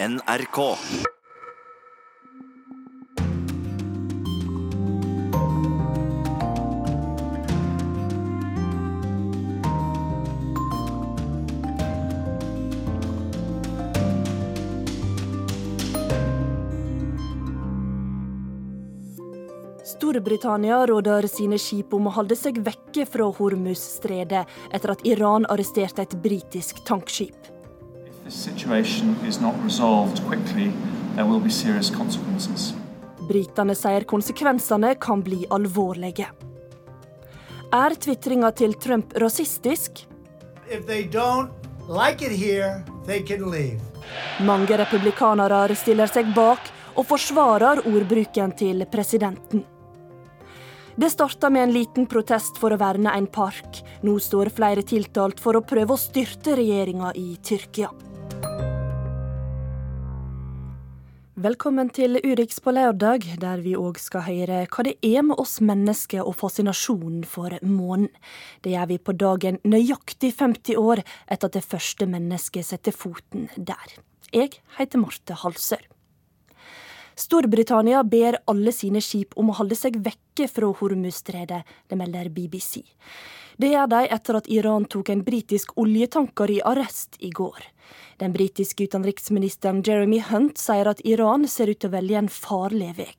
NRK. Storbritannia råder sine skip om å holde seg vekke fra Hormuz-stredet etter at Iran arresterte et britisk tankskip. Britene sier konsekvensene kan bli alvorlige. Er tvitringa til Trump rasistisk? If they don't like here, they can leave. Mange republikanere stiller seg bak og forsvarer ordbruken til presidenten. Det starta med en liten protest for å verne en park. Nå står flere tiltalt for å prøve å styrte regjeringa i Tyrkia. Velkommen til Urix på lørdag, der vi òg skal høre hva det er med oss mennesker og fascinasjonen for månen. Det gjør vi på dagen nøyaktig 50 år etter at det første mennesket setter foten der. Jeg heter Marte Halsør. Storbritannia ber alle sine skip om å holde seg vekke fra Hormuzstredet, det melder BBC. Det gjør de etter at Iran tok en britisk oljetanker i arrest i går. Den britiske utenriksministeren Jeremy Hunt sier at Iran ser ut til å velge en farlig vei.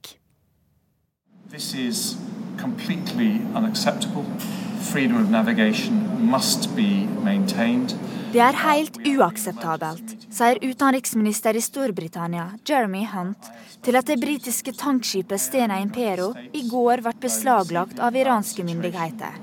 Freedom of navigation must be maintained. Det er helt uakseptabelt, sier utenriksminister i Storbritannia Jeremy Hunt til at det britiske tankskipet Stena Impero i går ble beslaglagt av iranske myndigheter.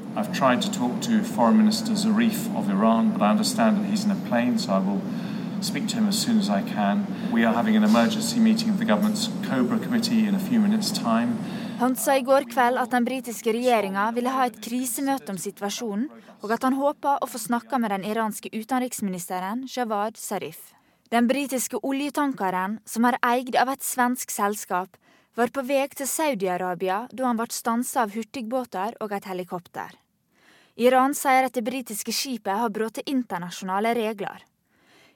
Speak to him as soon as I can. We are having an emergency meeting of the government's Cobra committee in a few minutes' time. Hunt sa i går kveld at den britiske regjeringa ville ha et krisemøte om situasjonen, og at han håper å få snakke med den iranske utenriksministeren Shawad Zarif. Den britiske oljetankeren, som er eid av et svensk selskap, var på vei til Saudi-Arabia da han ble stansa av hurtigbåter og et helikopter. Iran sier at det britiske skipet har brutt internasjonale regler.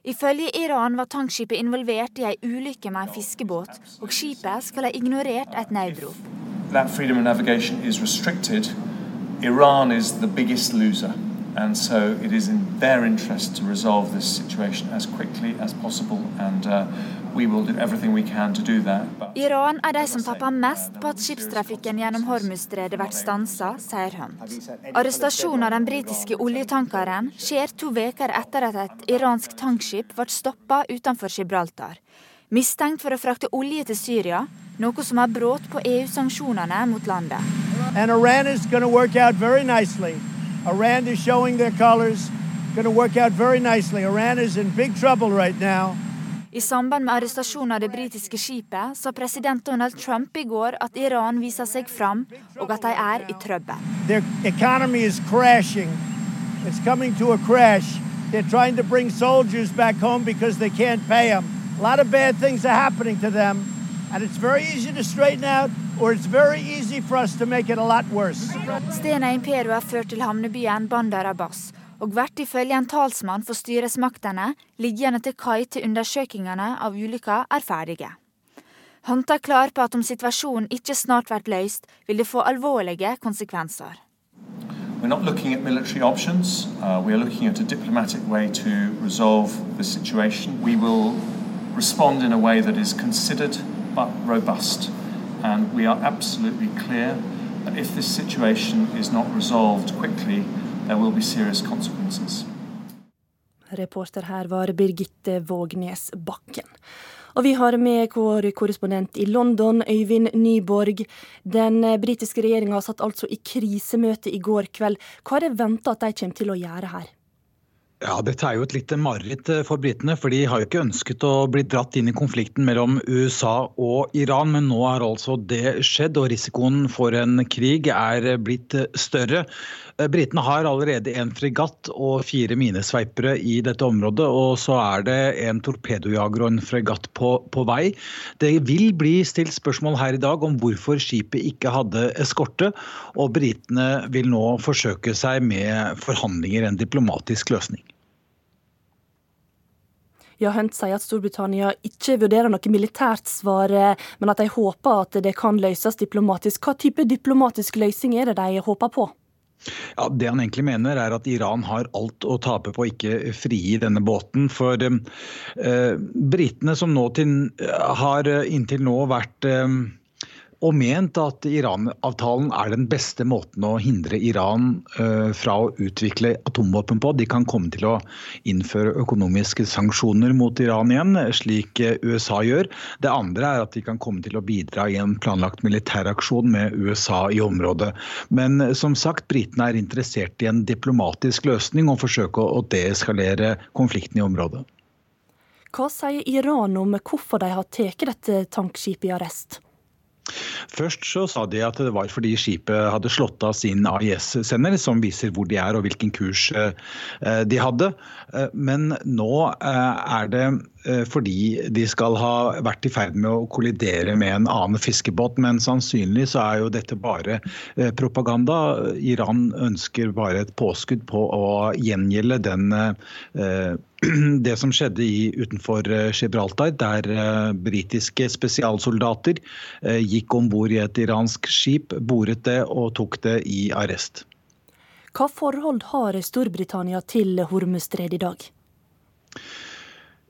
Ifølge Iran var tankskipet involvert i ei ulykke med en fiskebåt, og skipet skal ha ignorert et nødrop. Iran is the biggest loser. And so it is in their interest to resolve this situation as quickly as possible, and uh, we will do everything we can to do that. But Iran er de som tapper mest på at skipstrafikken gjennom Hormuzstredet blir stansa, sier Hunt. Arrestasjonen av den britiske oljetankeren skjer to uker etter at et iransk tankskip ble stoppa utenfor Gibraltar. Mistenkt for å frakte olje til Syria, noe som har brudd på EU-sanksjonene mot landet. And Iran is going to work out very nicely. Iran is showing their colors. Going to work out very nicely. Iran is in big trouble right now. I samband med arrestasjonen av det britiske skipet sa president Donald Trump i går at Iran viser seg fram, og at de er i trøbbel. Their economy is crashing. It's coming to a crash. They're trying to bring soldiers back home because they can't pay them. A lot of bad things are happening to them, and it's very easy to straighten out, or it's very easy for us to make it a lot worse. Stena Imperio er ført til havnebyen Bandar Abbas, og blir ifølge en talsmann for styresmaktene liggende til kai til undersøkingene av ulykka er ferdige. Hunt er klar på at om situasjonen ikke snart blir løst, vil det få alvorlige konsekvenser. we're not looking at military options. Uh, we are looking at a diplomatic way to resolve the situation. We will respond in a way that is considered but robust. And we are absolutely clear that if this situation is not resolved quickly, there will be serious consequences. Reporter her var Birgitte Vågnes Bakken. Og vi har med vår korrespondent i London, Øyvind Nyborg. Den britiske regjeringa satt altså i krisemøte i går kveld. Hva er det venta at de kommer til å gjøre her? Ja, Dette er jo et lite mareritt for britene, for de har jo ikke ønsket å bli dratt inn i konflikten mellom USA og Iran, men nå har altså det skjedd, og risikoen for en krig er blitt større. Britene har allerede en fregatt og fire minesveipere i dette området, og så er det en torpedojager og en fregatt på, på vei. Det vil bli stilt spørsmål her i dag om hvorfor skipet ikke hadde eskorte, og britene vil nå forsøke seg med forhandlinger, en diplomatisk løsning. Ja, Hunt sier at Storbritannia ikke vurderer noe militært svar, men at de håper at det kan løses diplomatisk. Hva type diplomatisk løsning er det de håper på? Ja, Det han egentlig mener er at Iran har alt å tape på å ikke frigi denne båten. For eh, britene som nå til, har inntil nå vært eh, og ment at Iran-avtalen er den beste måten å hindre Iran uh, fra å utvikle atomvåpen på. De kan komme til å innføre økonomiske sanksjoner mot Iran igjen, slik USA gjør. Det andre er at de kan komme til å bidra i en planlagt militæraksjon med USA i området. Men uh, som sagt, britene er interessert i en diplomatisk løsning og forsøke å deeskalere konflikten i området. Hva sier Iran om hvorfor de har tatt dette tankskipet i arrest? Først så sa de at det var fordi skipet hadde slått av sin AIS-sender, som viser hvor de er og hvilken kurs eh, de hadde. Eh, men nå eh, er det fordi de skal ha vært i ferd med å kollidere med en annen fiskebåt. Men sannsynlig så er jo dette bare propaganda. Iran ønsker bare et påskudd på å gjengjelde den det som skjedde i, utenfor eh, Gibraltar, der britiske spesialsoldater gikk om bord i et iransk skip, boret det og tok det i arrest. Hva forhold har Storbritannia til Hormuzstredet i dag?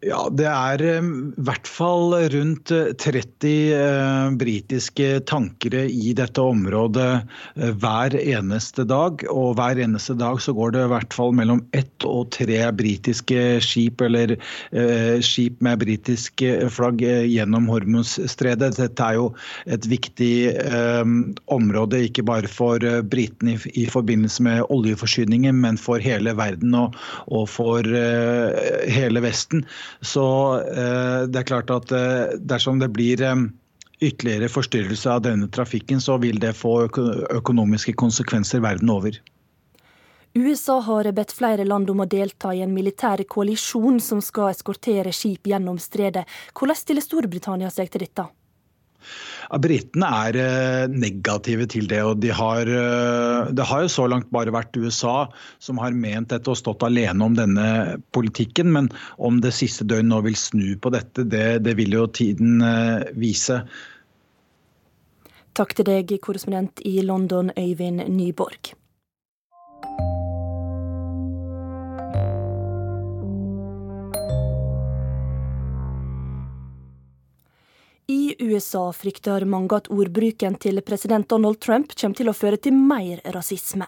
Ja, Det er eh, i hvert fall rundt 30 eh, britiske tankere i dette området eh, hver eneste dag. Og hver eneste dag så går det i hvert fall mellom ett og tre britiske skip eller eh, skip med britiske flagg gjennom Hormuzstredet. Dette er jo et viktig eh, område, ikke bare for britene i, i, forbindelse med oljeforsyningen, men for hele verden og, og for eh, hele Vesten. Så eh, det er klart at eh, dersom det blir eh, ytterligere forstyrrelse av denne trafikken, så vil det få økonomiske konsekvenser verden over. USA har bedt flere land om å delta i en militær koalisjon som skal eskortere skip gjennom stredet. Hvordan stiller Storbritannia seg til dette? Britene er eh, negative til det. og de har, eh, Det har jo så langt bare vært USA som har ment dette og stått alene om denne politikken. Men om det siste døgn nå vil snu på dette, det, det vil jo tiden eh, vise. Takk til deg, korrespondent i London, Øyvind Nyborg. USA frykter mange at ordbruken til president Donald Trump kommer til å føre til mer rasisme.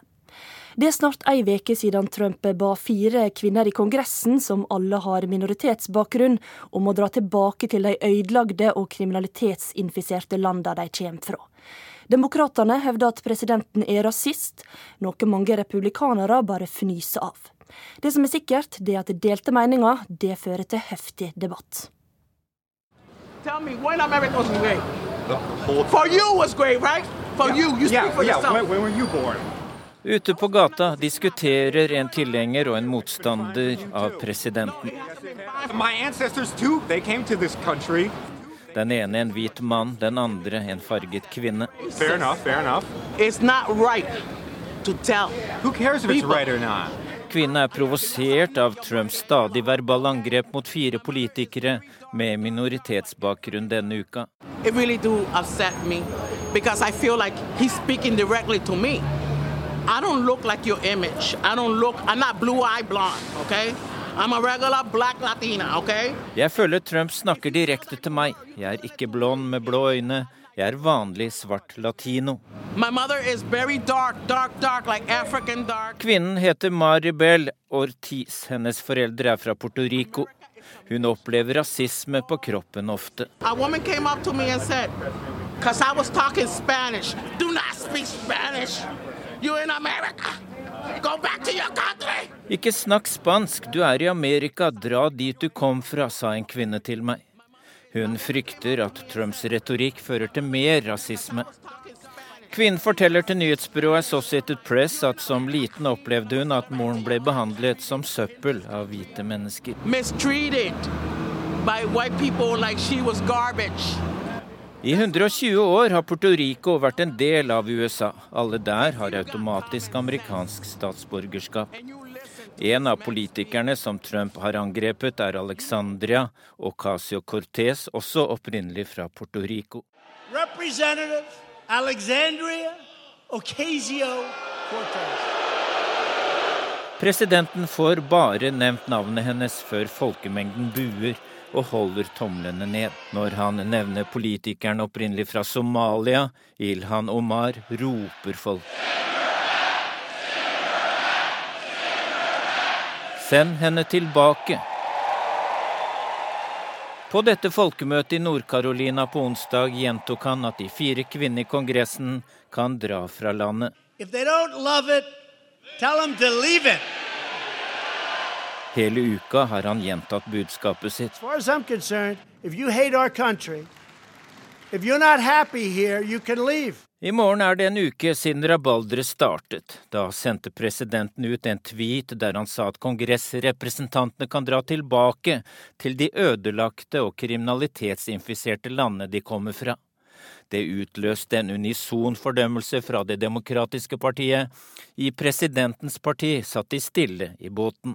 Det er snart ei uke siden Trump ba fire kvinner i Kongressen, som alle har minoritetsbakgrunn, om å dra tilbake til de ødelagte og kriminalitetsinfiserte landene de kommer fra. Demokratene hevder at presidenten er rasist, noe mange republikanere bare fnyser av. Det som er sikkert, det er at delte meninger det fører til heftig debatt. Tell me when America was great. The whole For you was great, right? For yeah. you, you speak yeah, for yeah. yourself. When, when were you born? Ute på gata diskuterer en tilhenger og en motstander av presidenten. Den ene en hvit mann, den andre en farget kvinne. Fair enough, fair enough. Right to tell Who cares if it's right? Kvinnen er provosert av Trumps stadig verbale angrep mot fire politikere med minoritetsbakgrunn denne uka. Really me because I feel like he's speaking directly to me. I don't look like your image. I don't look. I'm not blue-eye blonde. Okay. I'm a regular black Latina. Okay. Jeg føler Trump snakker direkte til meg. Jeg er ikke blond med blå øyne. Jeg er vanlig svart latino. Dark, dark, dark, like Kvinnen heter Maribel Ortiz. Hennes foreldre er fra Puerto Rico. Hun opplever rasisme på kroppen ofte. Ikke snakk spansk, du er i Amerika, dra dit du kom fra, sa en kvinne til meg. Hun frykter at Trumps retorikk fører til mer rasisme. Kvinnen forteller til nyhetsbyrået Associated Press at som liten opplevde hun at moren ble behandlet som søppel av hvite mennesker. I 120 år har Puerto Rico vært en del av USA. Alle der har automatisk amerikansk statsborgerskap. En av politikerne som Trump har angrepet, er Alexandria Ocasio-Cortez, også opprinnelig fra Puerto Rico. Alexandria Ocasio-Cortez. Presidenten får bare nevnt navnet hennes før folkemengden buer og holder tomlene ned. Når han nevner politikeren opprinnelig fra Somalia, Ilhan Omar, roper folk. Send henne tilbake. På dette folkemøtet i Nord-Carolina på onsdag gjentok han at de fire kvinnene i Kongressen kan dra fra landet. It. Hele uka har han gjentatt budskapet sitt. I morgen er det en uke siden rabalderet startet. Da sendte presidenten ut en tweet der han sa at kongressrepresentantene kan dra tilbake til de ødelagte og kriminalitetsinfiserte landene de kommer fra. Det utløste en unison fordømmelse fra Det demokratiske partiet. I presidentens parti satt de stille i båten.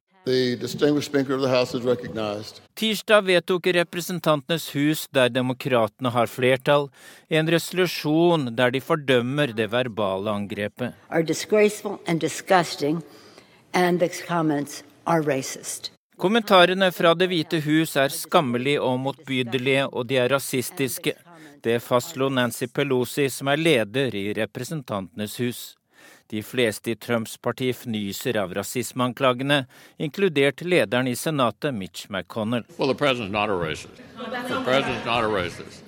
Tirsdag vedtok Representantenes hus, der demokratene har flertall, en resolusjon der de fordømmer det verbale angrepet. Kommentarene fra Det hvite hus er skammelige og motbydelige, og de er rasistiske. Det fastslo Nancy Pelosi, som er leder i Representantenes hus. De fleste i Trumps parti fnyser av rasismeanklagene, inkludert lederen i Senatet, Mitch McConnell. Well,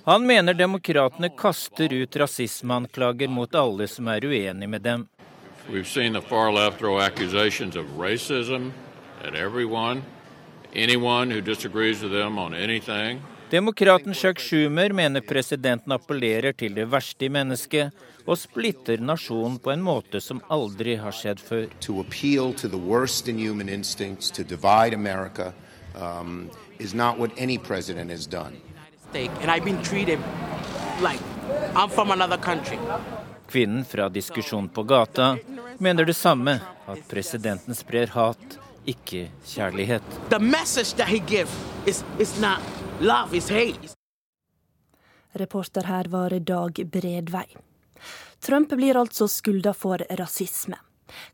Han mener demokratene kaster ut rasismeanklager mot alle som er uenig med dem. We've seen the far left throw accusations of racism at everyone, anyone who disagrees with them on anything. Demokraten Chuck Schumer mener presidenten appellerer til det verste i mennesket og splitter nasjonen på en måte som aldri har skjedd før. Um, Kvinnen fra diskusjonen på gata mener det samme, at presidenten sprer hat, ikke kjærlighet. The message that he gives is, is not Love is hate. Reporter her var Dag Bredvei. Trump blir altså skylda for rasisme.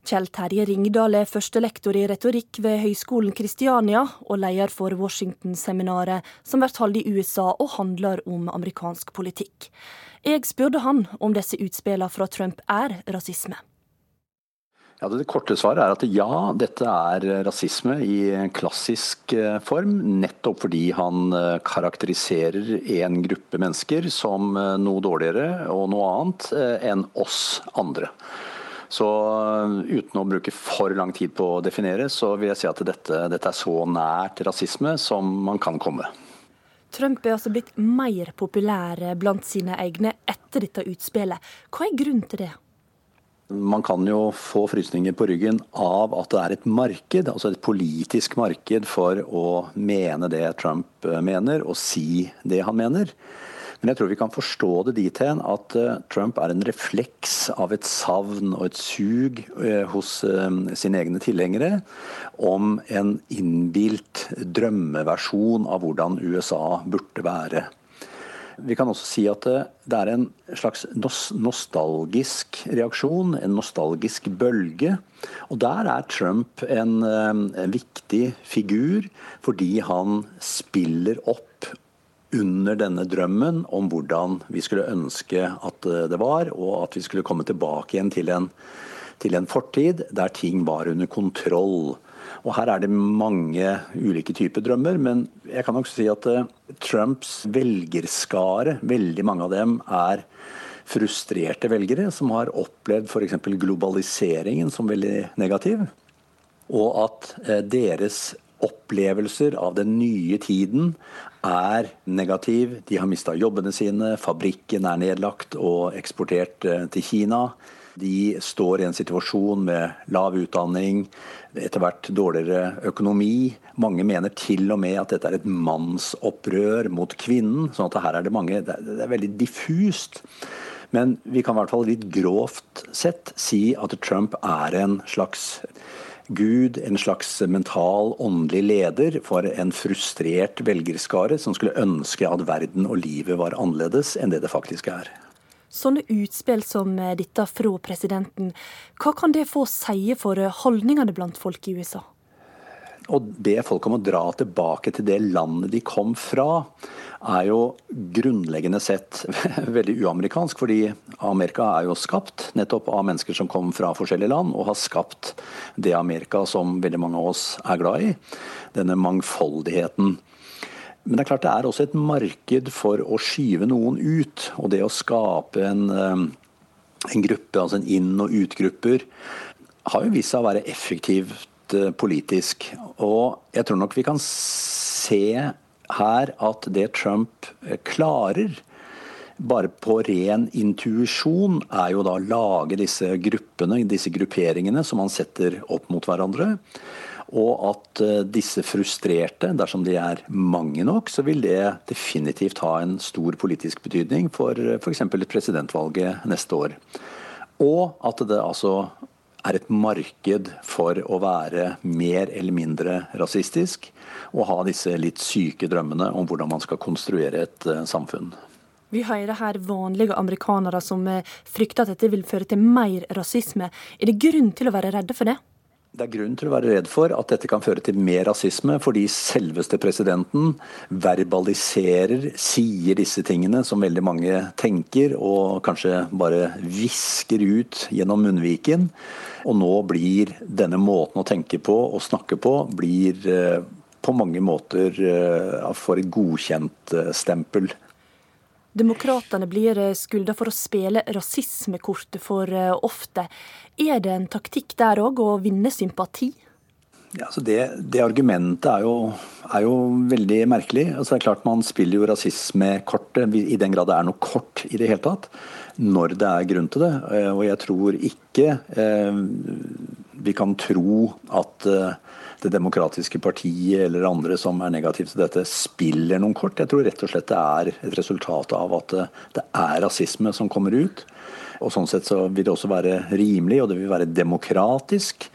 Kjell Terje Ringdal er førstelektor i retorikk ved Høgskolen Kristiania og leder for Washington-seminaret som blir holdt i USA og handler om amerikansk politikk. Jeg spurte han om disse utspillene fra Trump er rasisme. Ja, Det korte svaret er at ja, dette er rasisme i klassisk eh, form. Nettopp fordi han eh, karakteriserer en gruppe mennesker som eh, noe dårligere og noe annet enn oss andre. Så uten å bruke for lang tid på å definere, så vil jeg si at dette, dette er så nært rasisme som man kan komme. Trump er altså blitt mer populær blant sine egne etter dette utspillet. Hva er grunnen til det? Man kan jo få frysninger på ryggen av at det er et marked, altså et politisk marked for å mene det Trump eh, mener, og si det han mener. Men jeg tror vi kan forstå det dit hen at eh, Trump er en refleks av et savn og et sug eh, hos sine egne tilhengere om en innbilt drømmeversjon av hvordan USA burde være. Vi kan også si at det er en slags nostalgisk reaksjon, en nostalgisk bølge. Og der er Trump en, en viktig figur, fordi han spiller opp under denne drømmen om hvordan vi skulle ønske at det var, og at vi skulle komme tilbake igjen til en, til en fortid der ting var under kontroll. Og her er det mange ulike typer drømmer, men jeg kan nok si at eh, Trumps velgerskare, veldig mange av dem, er frustrerte velgere som har opplevd f.eks. globaliseringen som veldig negativ. Og at eh, deres opplevelser av den nye tiden er negativ. De har mista jobbene sine, fabrikken er nedlagt og eksportert eh, til Kina. De står i en situasjon med lav utdanning, etter hvert dårligere økonomi. Mange mener til og med at dette er et mannsopprør mot kvinnen. sånn at her er det mange, det er veldig diffust. Men vi kan i hvert fall litt grovt sett si at Trump er en slags Gud, en slags mental, åndelig leder for en frustrert velgerskare som skulle ønske at verden og livet var annerledes enn det det faktisk er. Sånne utspill som dette fra presidenten, hva kan det få å si for holdningene blant folk i USA? Å be folk om å dra tilbake til det landet de kom fra, er jo grunnleggende sett veldig uamerikansk. Fordi Amerika er jo skapt nettopp av mennesker som kom fra forskjellige land, og har skapt det Amerika som veldig mange av oss er glad i. Denne mangfoldigheten. Men det er klart det er også et marked for å skyve noen ut. Og det å skape en, eh, en gruppe, altså en inn- og utgrupper, har jo vist seg å være effektivt eh, politisk. Og jeg tror nok vi kan se her at det Trump eh, klarer, bare på ren intuisjon, er jo da å lage disse gruppene, disse grupperingene, som man setter opp mot hverandre. Og at eh, disse frustrerte, dersom de er mange nok, så vil det definitivt ha en stor politisk betydning for eh, f.eks. presidentvalget neste år. Og at det altså er et marked for å være mer eller mindre rasistisk og ha disse litt syke drømmene om hvordan man skal konstruere et uh, samfunn. Vi hører her vanlige amerikanere som eh, frykter at dette vil føre til mer rasisme. Er det grunn til å være redde for det? Det er grunn til å være redd for at dette kan føre til mer rasisme, fordi selveste presidenten verbaliserer, sier disse tingene som veldig mange tenker, og kanskje bare visker ut gjennom munnviken. Og nå blir denne måten å tenke på og snakke på blir eh, på mange måter eh, får et godkjent stempel. Demokratene blir eh, skylda for å spille rasismekortet for ofte. Er det en taktikk der òg, å vinne sympati? Ja, altså det, det, argumentet er jo, er jo, veldig merkelig. Altså det er klart Man spiller jo rasismekortet, i den grad det er noe kort i det hele tatt, når det er grunn til det. Og jeg tror ikke eh, vi kan tro at eh, Det demokratiske partiet eller andre som er negative til dette, spiller noen kort. Jeg tror rett og slett det er et resultat av at det, det er rasisme som kommer ut. Og Sånn sett så vil det også være rimelig, og det vil være demokratisk,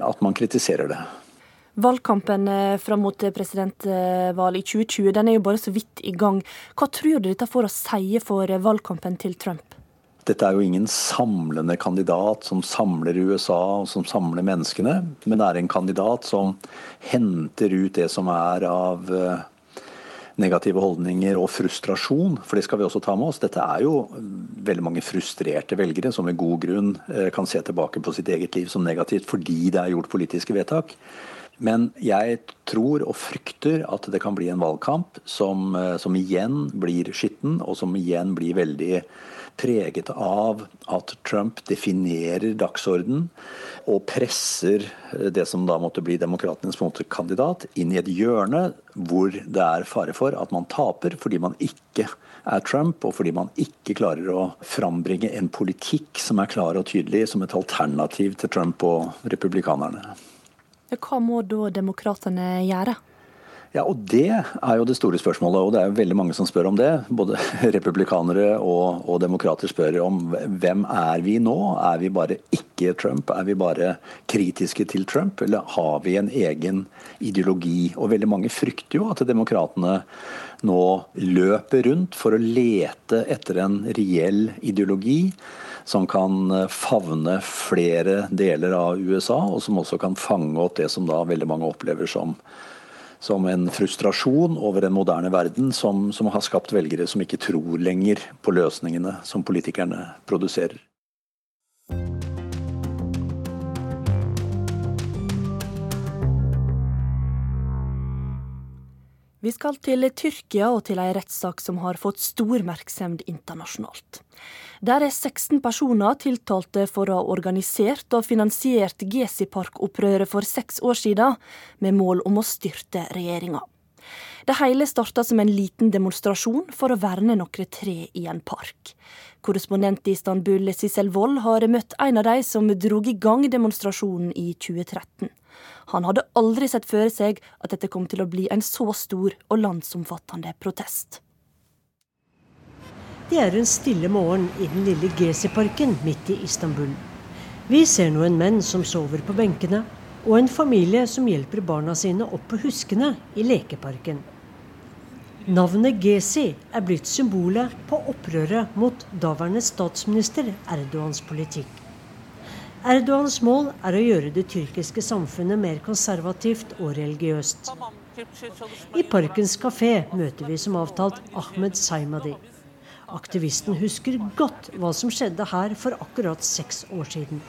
at man kritiserer det. Valgkampen eh, fram mot presidentvalget i 2020 den er jo bare så vidt i gang. Hva tror du dette får å si for valgkampen til Trump? Dette er jo ingen samlende kandidat som samler USA og som samler menneskene, men det er en kandidat som henter ut det som er av eh, negative holdninger og frustrasjon, for det skal vi også ta med oss. Dette er jo veldig mange frustrerte velgere som med god grunn eh, kan se tilbake på sitt eget liv som negativt fordi det er gjort politiske vedtak. Men jeg tror og frykter at det kan bli en valgkamp som, eh, som igjen blir skitten, og som igjen blir veldig preget av at Trump definerer dagsorden og presser det som da måtte bli demokratenes kandidat, inn i et hjørne hvor det er fare for at man taper fordi man ikke er Trump, og fordi man ikke klarer å frambringe en politikk som er klar og tydelig som et alternativ til Trump og republikanerne. Hva må da demokratene gjøre? Ja, og Det er jo det store spørsmålet, og det er jo veldig mange som spør om det. Både republikanere og, og, demokrater spør om hvem er vi nå? Er vi bare ikke Trump? Er vi bare kritiske til Trump, eller har vi en egen ideologi? Og veldig mange frykter jo at demokratene nå løper rundt for å lete etter en reell ideologi som kan favne flere deler av USA, og som også kan fange opp det som da veldig mange opplever som som en frustrasjon over en moderne verden som, som har skapt velgere som ikke tror lenger på løsningene som politikerne produserer. Vi skal til Tyrkia og til ei rettssak som har fått stor oppmerksomhet internasjonalt. Der er 16 personer tiltalte for å ha organisert og finansiert Gesipark-opprøret for seks år siden, med mål om å styrte regjeringa. Det hele starta som en liten demonstrasjon for å verne noen tre i en park. Korrespondent i Istanbul, Sissel Wold, har møtt en av de som drog i gang demonstrasjonen i 2013. Han hadde aldri sett føre seg at dette kom til å bli en så stor og landsomfattende protest. Det er en stille morgen i den lille Gezi-parken midt i Istanbul. Vi ser noen menn som sover på benkene. Og en familie som hjelper barna sine opp på huskene i lekeparken. Navnet Gezi er blitt symbolet på opprøret mot daværende statsminister Erdogans politikk. Erdogans mål er å gjøre det tyrkiske samfunnet mer konservativt og religiøst. I Parkens kafé møter vi som avtalt Ahmed Saimadi. Aktivisten husker godt hva som skjedde her for akkurat seks år siden.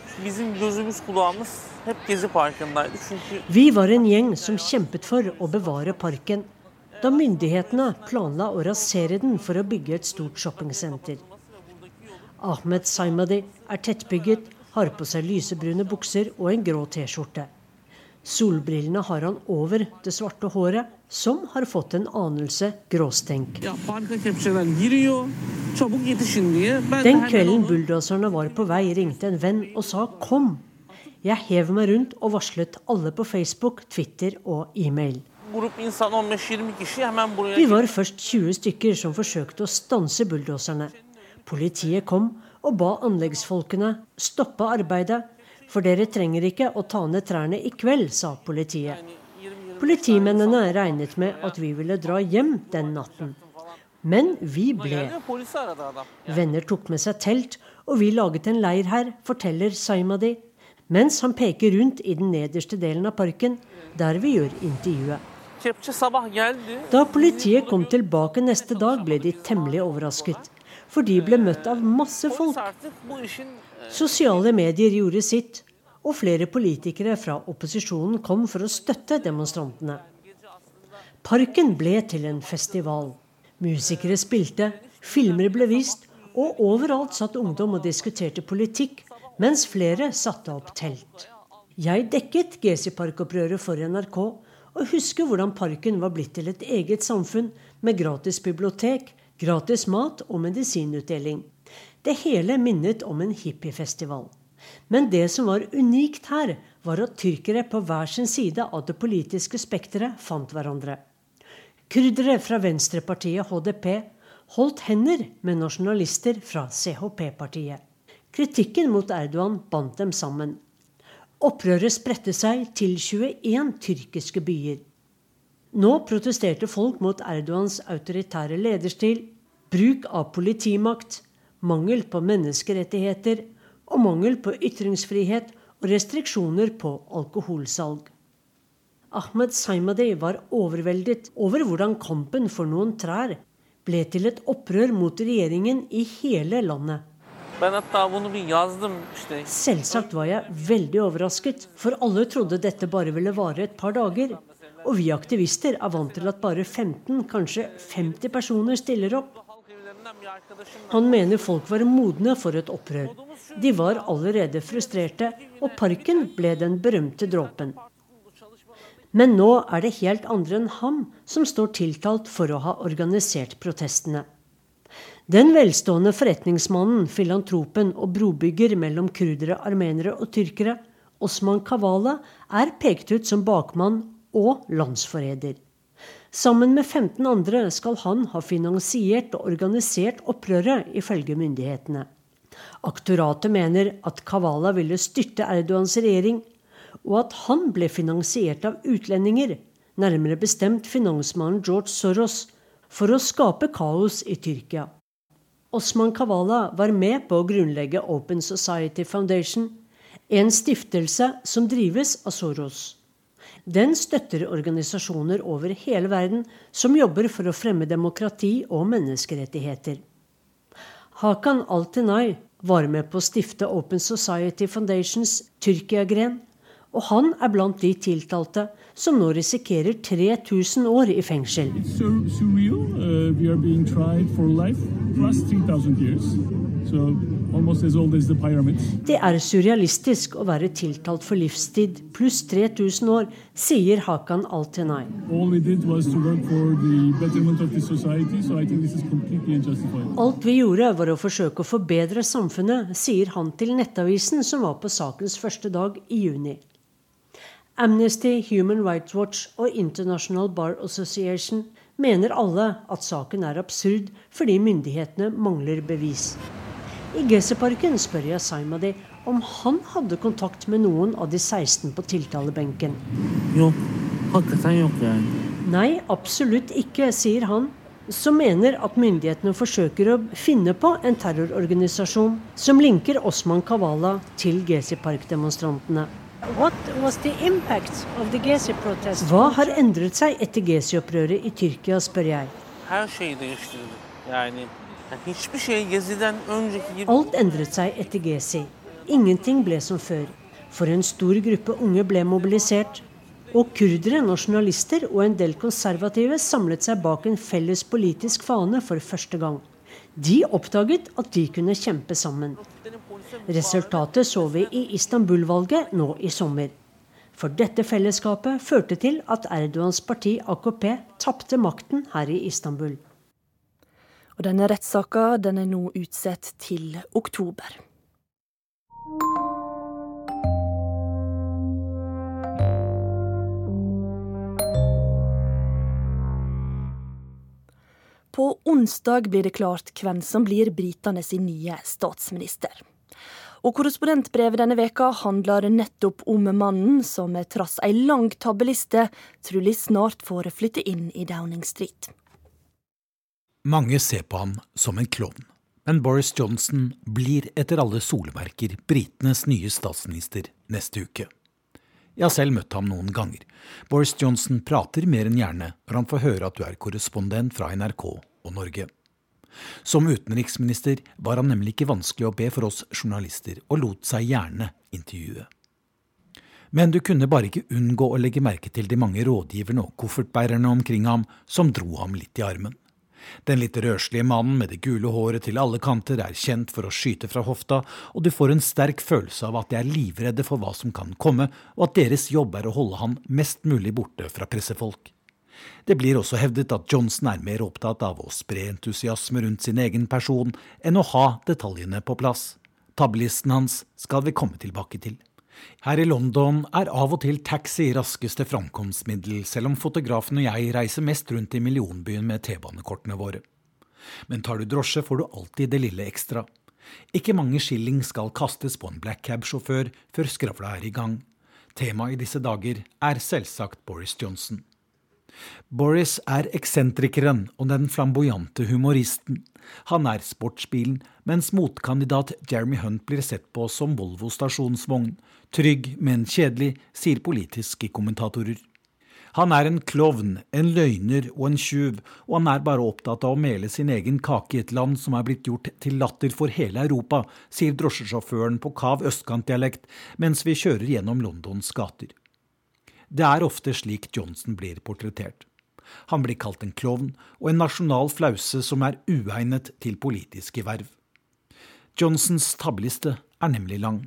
Vi var en gjeng som kjempet for å bevare parken, da myndighetene planla å rasere den for å bygge et stort shoppingsenter. Ahmed Saimadi er tettbygget har på seg lysebrune bukser og en grå T-skjorte. Solbrillene har han over det svarte håret, som har fått en anelse gråstenk. Den kvelden bulldoserne var på vei, ringte en venn og sa 'kom'. Jeg hev meg rundt og varslet alle på Facebook, Twitter og e-mail. Vi var først 20 stykker som forsøkte å stanse bulldoserne. Politiet kom og ba anleggsfolkene stoppe arbeidet, for dere trenger ikke å ta ned trærne i kveld, sa politiet. Politimennene regnet med at vi ville dra hjem den natten. Men vi ble. Venner tok med seg telt, og vi laget en leir her, forteller Saimadi, mens han peker rundt i den nederste delen av parken, der vi gjør intervjuet. Da politiet kom tilbake neste dag, ble de temmelig overrasket for de ble møtt av masse folk. Sosiale medier gjorde sitt, og flere politikere fra opposisjonen kom for å støtte demonstrantene. Parken ble til en festival. Musikere spilte, filmer ble vist, og overalt satt ungdom og diskuterte politikk, mens flere satte opp telt. Jeg dekket Gesi-parkopprøret for NRK, og husker hvordan parken var blitt til et eget samfunn med gratis bibliotek, gratis mat og medisinutdeling. Det hele minnet om en hippiefestival. Men det som var unikt her, var at tyrkere på hver sin side av det politiske spekteret fant hverandre. Kurdere fra venstrepartiet HDP holdt hender med nasjonalister fra CHP-partiet. Kritikken mot Erdogan bandt dem sammen. Opprøret spredte seg til 21 tyrkiske byer. Nå protesterte folk mot Erdogans autoritære lederstil, bruk av politimakt, mangel på menneskerettigheter og mangel på ytringsfrihet og restriksjoner på alkoholsalg. Ahmed Saimadi var overveldet over hvordan kampen for noen trær ble til et opprør mot regjeringen i hele landet. Selvsagt var jeg veldig overrasket, for alle trodde dette bare ville vare et par dager. Og vi aktivister er vant til at bare 15, kanskje 50 personer stiller opp. Han mener folk var modne for et opprør. De var allerede frustrerte, og parken ble den berømte dråpen. Men nå er det helt andre enn ham som står tiltalt for å ha organisert protestene. Den velstående forretningsmannen, filantropen og brobygger mellom kurdere, armenere og tyrkere, Osman Kavala, er pekt ut som bakmann og landsforræder. Sammen med 15 andre skal han ha finansiert og organisert opprøret, ifølge myndighetene. Aktoratet mener at Kavala ville styrte Erdogans regjering, og at han ble finansiert av utlendinger, nærmere bestemt finansmannen George Soros, for å skape kaos i Tyrkia. Osman Kavala var med på å grunnlegge Open Society Foundation, en stiftelse som drives av Soros. Den støtter organisasjoner over hele verden som jobber for å fremme demokrati og menneskerettigheter. Hakan Altinay var med på å stifte Open Society Foundations Tyrkia-gren, og han er blant de tiltalte som nå risikerer 3000 år i fengsel. Uh, we are being tried for life plus 3000 years. So det er surrealistisk å være tiltalt for livstid pluss 3000 år, sier Hakan Al-Tenay. Alt vi gjorde, var å forsøke å forbedre samfunnet, sier han til Nettavisen, som var på sakens første dag i juni. Amnesty, Human Rights Watch og International Bar Association mener alle at saken er absurd fordi myndighetene mangler bevis. I GC-parken spør jeg Saimadi om han hadde kontakt med noen av de 16 på tiltalebenken. Jo, Nei, absolutt ikke, sier han, som mener at myndighetene forsøker å finne på en terrororganisasjon som linker Osman Kavala til GC-parkdemonstrantene. Hva har endret seg etter Gezi-opprøret i Tyrkia, spør jeg. Alt endret seg etter Gezi. Ingenting ble som før. For en stor gruppe unge ble mobilisert. Og kurdere, nasjonalister og en del konservative samlet seg bak en felles politisk fane for første gang. De oppdaget at de kunne kjempe sammen. Resultatet så vi i Istanbul-valget nå i sommer. For dette fellesskapet førte til at Erdogans parti AKP tapte makten her i Istanbul. Og denne rettssaka den er nå utsatt til oktober. På onsdag blir det klart hvem som blir britene sin nye statsminister. Og korrespondentbrevet denne veka handler nettopp om mannen som trass ei lang tabbeliste trolig snart får flytte inn i Downing Street. Mange ser på han som en klovn, men Boris Johnson blir etter alle solemerker britenes nye statsminister neste uke. Jeg har selv møtt ham noen ganger. Boris Johnson prater mer enn gjerne når han får høre at du er korrespondent fra NRK og Norge. Som utenriksminister var han nemlig ikke vanskelig å be for oss journalister, og lot seg gjerne intervjue. Men du kunne bare ikke unngå å legge merke til de mange rådgiverne og koffertbærerne omkring ham som dro ham litt i armen. Den litt røslige mannen med det gule håret til alle kanter er kjent for å skyte fra hofta, og du får en sterk følelse av at de er livredde for hva som kan komme, og at deres jobb er å holde han mest mulig borte fra pressefolk. Det blir også hevdet at Johnson er mer opptatt av å spre entusiasme rundt sin egen person enn å ha detaljene på plass. Tabbelisten hans skal vi komme tilbake til. Her i London er av og til taxi raskeste framkomstmiddel, selv om fotografen og jeg reiser mest rundt i millionbyen med T-banekortene våre. Men tar du drosje, får du alltid det lille ekstra. Ikke mange skilling skal kastes på en black cab-sjåfør før skravla er i gang. Temaet i disse dager er selvsagt Boris Johnson. Boris er eksentrikeren og den flamboyante humoristen. Han er sportsbilen, mens motkandidat Jeremy Hunt blir sett på som Volvo stasjonsvogn. Trygg, men kjedelig, sier politiske kommentatorer. Han er en klovn, en løgner og en tjuv, og han er bare opptatt av å mele sin egen kake i et land som er blitt gjort til latter for hele Europa, sier drosjesjåføren på kav østkantdialekt mens vi kjører gjennom Londons gater. Det er ofte slik Johnson blir portrettert. Han blir kalt en klovn og en nasjonal flause som er uegnet til politiske verv. Johnsons tabbeliste er nemlig lang.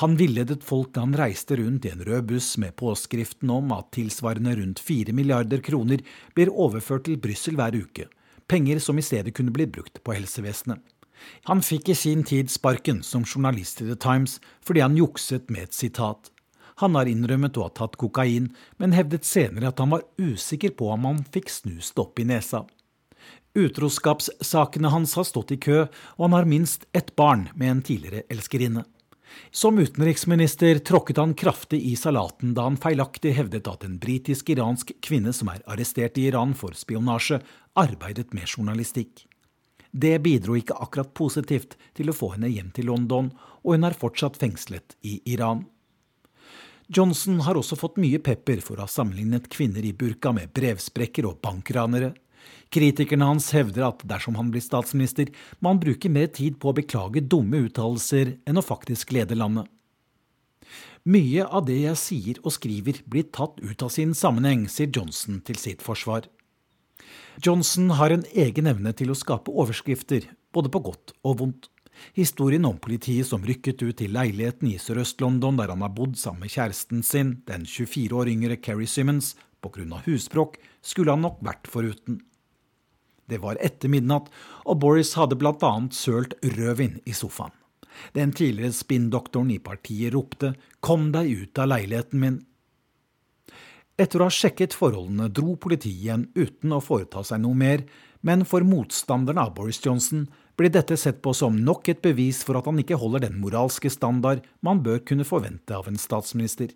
Han villedet folk da han reiste rundt i en rød buss med påskriften om at tilsvarende rundt fire milliarder kroner blir overført til Brussel hver uke, penger som i stedet kunne blitt brukt på helsevesenet. Han fikk i sin tid sparken som journalist i The Times fordi han jukset med et sitat. Han har innrømmet å ha tatt kokain, men hevdet senere at han var usikker på om han fikk snust opp i nesa. Utroskapssakene hans har stått i kø, og han har minst ett barn med en tidligere elskerinne. Som utenriksminister tråkket han kraftig i salaten da han feilaktig hevdet at en britisk-iransk kvinne som er arrestert i Iran for spionasje, arbeidet med journalistikk. Det bidro ikke akkurat positivt til å få henne hjem til London, og hun er fortsatt fengslet i Iran. Johnson har også fått mye pepper for å ha sammenlignet kvinner i burka med brevsprekker og bankranere. Kritikerne hans hevder at dersom han blir statsminister, må han bruke mer tid på å beklage dumme uttalelser enn å faktisk lede landet. Mye av det jeg sier og skriver blir tatt ut av sin sammenheng, sier Johnson til sitt forsvar. Johnson har en egen evne til å skape overskrifter, både på godt og vondt. Historien om politiet som rykket ut til leiligheten i Sørøst-London der han har bodd sammen med kjæresten sin, den 24 år yngre Kerry Simmons, pga. husbråk, skulle han nok vært foruten. Det var etter midnatt, og Boris hadde bl.a. sølt rødvin i sofaen. Den tidligere spinndoktoren i partiet ropte 'Kom deg ut av leiligheten min'. Etter å ha sjekket forholdene dro politiet igjen uten å foreta seg noe mer, men for motstanderne av Boris Johnson blir dette sett på som nok et bevis for at han ikke holder den moralske standard man bør kunne forvente av en statsminister.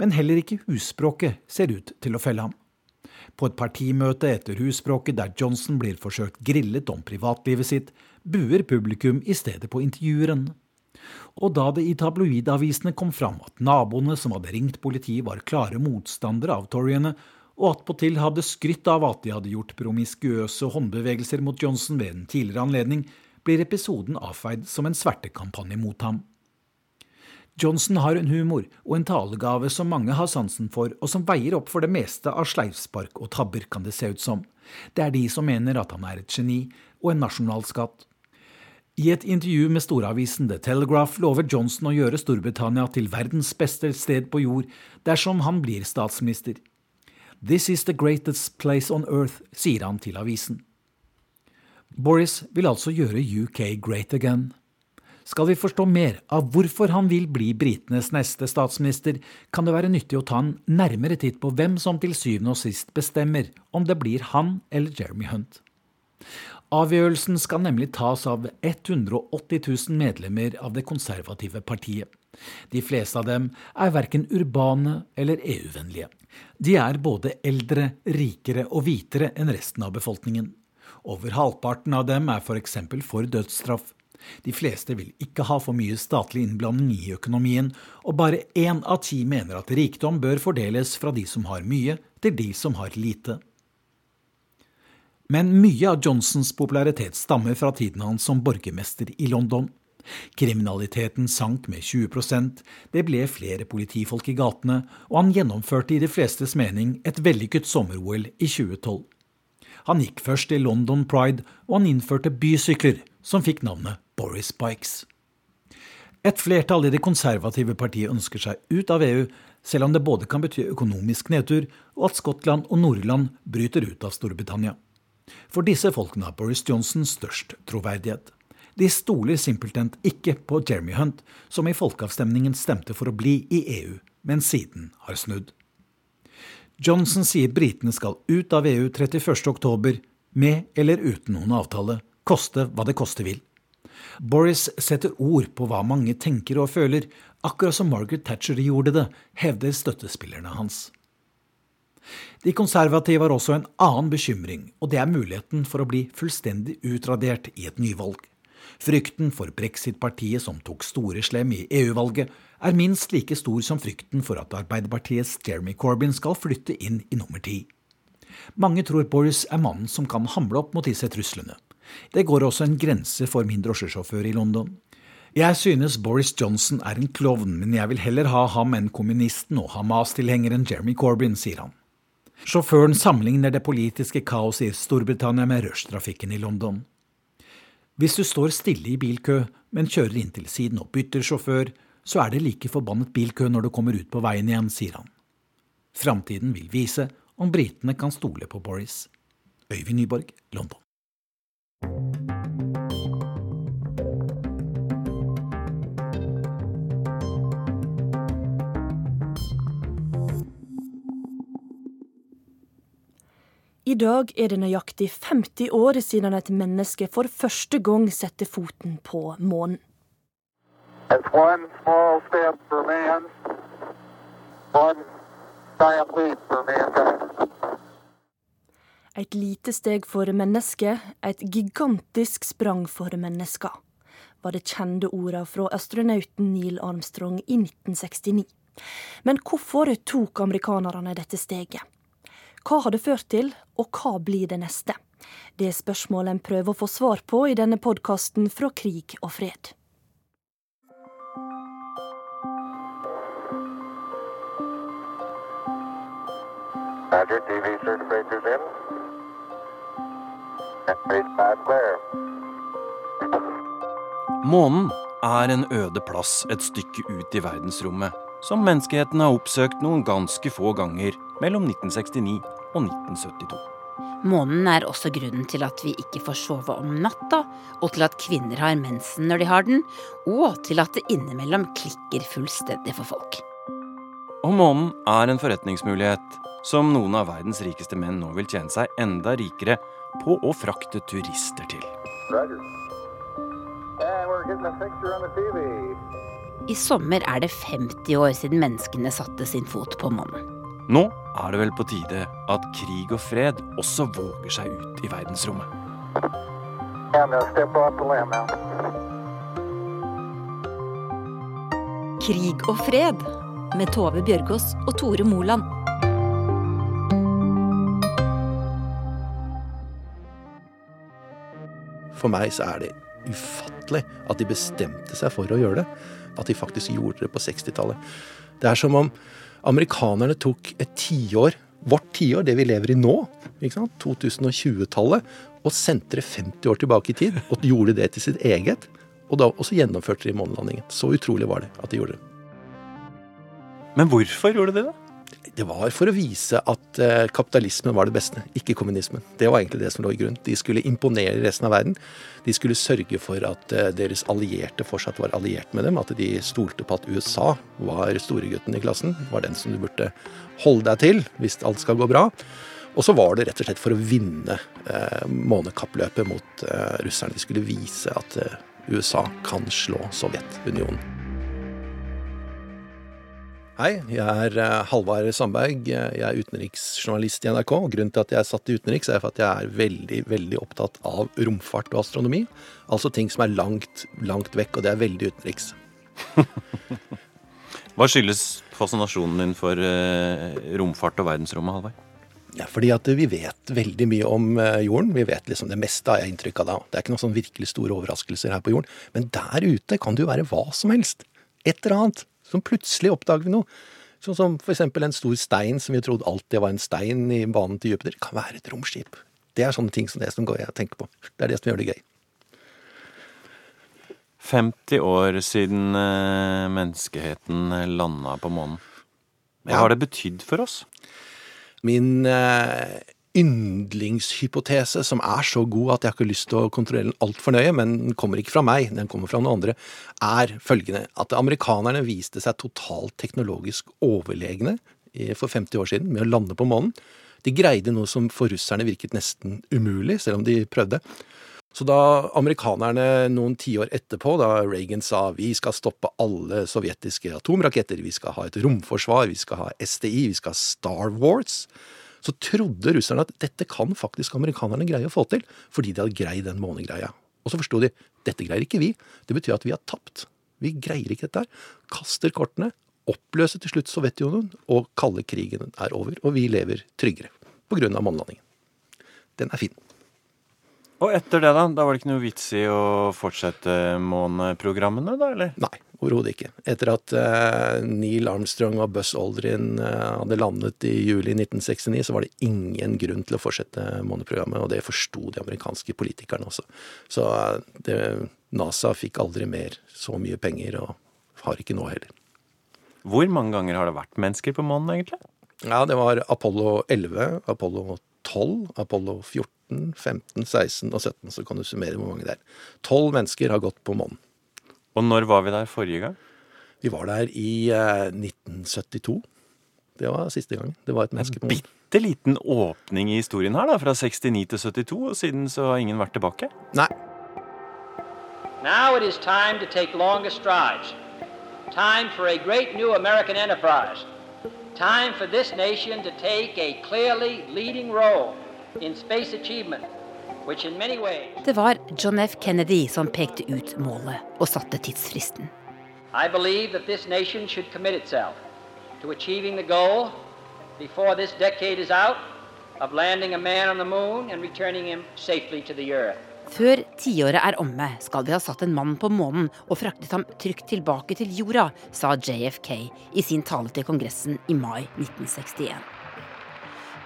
Men heller ikke husspråket ser ut til å felle ham. På et partimøte etter husspråket der Johnson blir forsøkt grillet om privatlivet sitt, buer publikum i stedet på intervjueren. Og da det i tabloidavisene kom fram at naboene som hadde ringt politiet, var klare motstandere av toryene, og attpåtil hadde skrytt av at de hadde gjort promiskuøse håndbevegelser mot Johnson ved en tidligere anledning, blir episoden avfeid som en svertekampanje mot ham. Johnson har en humor og en talegave som mange har sansen for, og som veier opp for det meste av sleivspark og tabber, kan det se ut som. Det er de som mener at han er et geni og en nasjonalskatt. I et intervju med storavisen The Telegraph lover Johnson å gjøre Storbritannia til verdens beste sted på jord dersom han blir statsminister. This is the greatest place on earth, sier han til avisen. Boris vil altså gjøre UK great again. Skal vi forstå mer av hvorfor han vil bli britenes neste statsminister, kan det være nyttig å ta en nærmere titt på hvem som til syvende og sist bestemmer om det blir han eller Jeremy Hunt. Avgjørelsen skal nemlig tas av 180 000 medlemmer av det konservative partiet. De fleste av dem er verken urbane eller EU-vennlige. De er både eldre, rikere og hvitere enn resten av befolkningen. Over halvparten av dem er f.eks. For, for dødsstraff. De fleste vil ikke ha for mye statlig innblanding i økonomien, og bare én av ti mener at rikdom bør fordeles fra de som har mye, til de som har lite. Men mye av Johnsons popularitet stammer fra tiden hans som borgermester i London. Kriminaliteten sank med 20% det ble flere politifolk i gatene, og han gjennomførte i de flestes mening et vellykket sommer-OL i 2012. Han gikk først i London Pride, og han innførte bysykler, som fikk navnet Boris Bikes. Et flertall i det konservative partiet ønsker seg ut av EU, selv om det både kan bety økonomisk nedtur og at Skottland og Nordland bryter ut av Storbritannia. For disse folkene har Boris Johnson størst troverdighet. De stoler simpelthen ikke på Jeremy Hunt, som i folkeavstemningen stemte for å bli i EU, men siden har snudd. Johnson sier britene skal ut av EU 31.10, med eller uten noen avtale, koste hva det koste vil. Boris setter ord på hva mange tenker og føler, akkurat som Margaret Thatcher gjorde det, hevder støttespillerne hans. De konservative har også en annen bekymring, og det er muligheten for å bli fullstendig utradert i et nyvalg. Frykten for brexit-partiet som tok store slem i EU-valget, er minst like stor som frykten for at Arbeiderpartiets Jeremy Corbyn skal flytte inn i nummer ti. Mange tror Boris er mannen som kan hamle opp mot disse truslene. Det går også en grense for min drosjesjåfør i London. Jeg synes Boris Johnson er en klovn, men jeg vil heller ha ham enn kommunisten og Hamas-tilhengeren Jeremy Corbyn, sier han. Sjåføren sammenligner det politiske kaoset i Storbritannia med rushtrafikken i London. Hvis du står stille i bilkø, men kjører inn til siden og bytter sjåfør, så er det like forbannet bilkø når du kommer ut på veien igjen, sier han. Framtiden vil vise om britene kan stole på Boris. Øyvind Nyborg, London. I dag er det nøyaktig 50 år siden et menneske for første gang satte foten på månen. Et lite steg for mennesket, et gigantisk sprang for mennesker, var det kjente ordet fra astronauten Neil Armstrong i 1969. Men hvorfor tok amerikanerne dette steget? Hva har det ført til, og hva blir det neste? Det er spørsmålet en prøver å få svar på i denne podkasten fra krig og fred. Månen er en øde plass et stykke ut i verdensrommet, som menneskeheten har oppsøkt noen ganske få ganger mellom 1969 og 1972. Månen er også grunnen til at vi ikke får sove om natta, og til at kvinner har mensen når de har den, og til at det innimellom klikker fullstendig for folk. Og månen er en forretningsmulighet som noen av verdens rikeste menn nå vil tjene seg enda rikere på å frakte turister til. I sommer er det 50 år siden menneskene satte sin fot på månen. Nå er det vel på tide at krig og fred også våger seg ut i verdensrommet. Krig og fred med Tove Bjørgaas og Tore Moland. For meg så er det ufattelig at de bestemte seg for å gjøre det. At de faktisk gjorde det på 60-tallet. Det er som om amerikanerne tok et tiår, vårt tiår, det vi lever i nå, 2020-tallet, og sendte det 50 år tilbake i tid og gjorde det til sitt eget. Og, da, også gjennomførte de månelandingen. Så utrolig var det at de gjorde det. Men hvorfor gjorde de det? Det var for å vise at eh, kapitalismen var det beste, ikke kommunismen. Det var egentlig det som lå i grunn. De skulle imponere resten av verden. De skulle sørge for at eh, deres allierte fortsatt var alliert med dem. At de stolte på at USA var storegutten i klassen. Var den som du burde holde deg til hvis alt skal gå bra. Og så var det rett og slett for å vinne eh, månekappløpet mot eh, russerne. De skulle vise at eh, USA kan slå Sovjetunionen. Hei, jeg er eh, Halvard Sandberg. Jeg er utenriksjournalist i NRK. og Grunnen til at jeg er satt i utenriks, er for at jeg er veldig veldig opptatt av romfart og astronomi. Altså ting som er langt, langt vekk, og det er veldig utenriks. Hva skyldes fascinasjonen din for eh, romfart og verdensrommet, Halvard? Ja, fordi at vi vet veldig mye om eh, jorden. Vi vet liksom det meste, har jeg inntrykk av da. Det er ikke noen sånn virkelig store overraskelser her på jorden. Men der ute kan det jo være hva som helst. Et eller annet som plutselig oppdager vi noe. Sånn som f.eks. en stor stein som vi trodde alltid var en stein i banen til Jupiter. Kan være et romskip. Det er sånne ting som det som går jeg tenker på. Det er det som gjør det gøy. 50 år siden eh, menneskeheten landa på månen. Hva har det betydd for oss? Min eh, yndlingshypotese som er så god at jeg har ikke lyst til å kontrollere den altfor nøye, men den kommer ikke fra meg, den kommer fra noen andre, er følgende at amerikanerne viste seg totalt teknologisk overlegne for 50 år siden med å lande på månen. De greide noe som for russerne virket nesten umulig, selv om de prøvde. Så da amerikanerne noen tiår etterpå, da Reagan sa vi skal stoppe alle sovjetiske atomraketter, vi skal ha et romforsvar, vi skal ha SDI, vi skal ha Star Wars, så trodde russerne at dette kan faktisk amerikanerne greie å få til, fordi de hadde greid den månegreia. Og så forsto de dette greier ikke vi. Det betyr at vi har tapt. Vi greier ikke dette her. Kaster kortene, oppløser til slutt Sovjetunionen, og kalde krigen er over. Og vi lever tryggere på grunn av månelandingen. Den er fin. Og etter det, da? Da var det ikke noe vits i å fortsette måneprogrammene, da, eller? Nei, overhodet ikke. Etter at uh, Neil Armstrong og Buzz Aldrin uh, hadde landet i juli 1969, så var det ingen grunn til å fortsette måneprogrammet, og det forsto de amerikanske politikerne også. Så uh, det, NASA fikk aldri mer så mye penger, og har ikke nå heller. Hvor mange ganger har det vært mennesker på månen, egentlig? Ja, det var Apollo 11, Apollo 12, Apollo 14. 15, 16 og 17, så kan du summere hvor mange det er. Tolv mennesker har gått på månen. Og når var vi der forrige gang? Vi var der i eh, 1972. Det var siste gang. Det var et menneske på månen. Bitte liten åpning i historien her, da, fra 69 til 72, og siden så har ingen vært tilbake? Nei. Now it is time to take longer strides. Time for a great new American enterprise. Time for this nation to take a clearly leading role det var John F. Kennedy som pekte ut målet og satte tidsfristen. I believe that this nation should commit itself to achieving the goal before this decade is out of landing a man on the moon and returning him safely to the earth. Før tiåret er omme, skal vi ha satt en mann på månen og fraktet ham trygt tilbake til jorda, sa JFK i sin tale til Kongressen i mai 1961.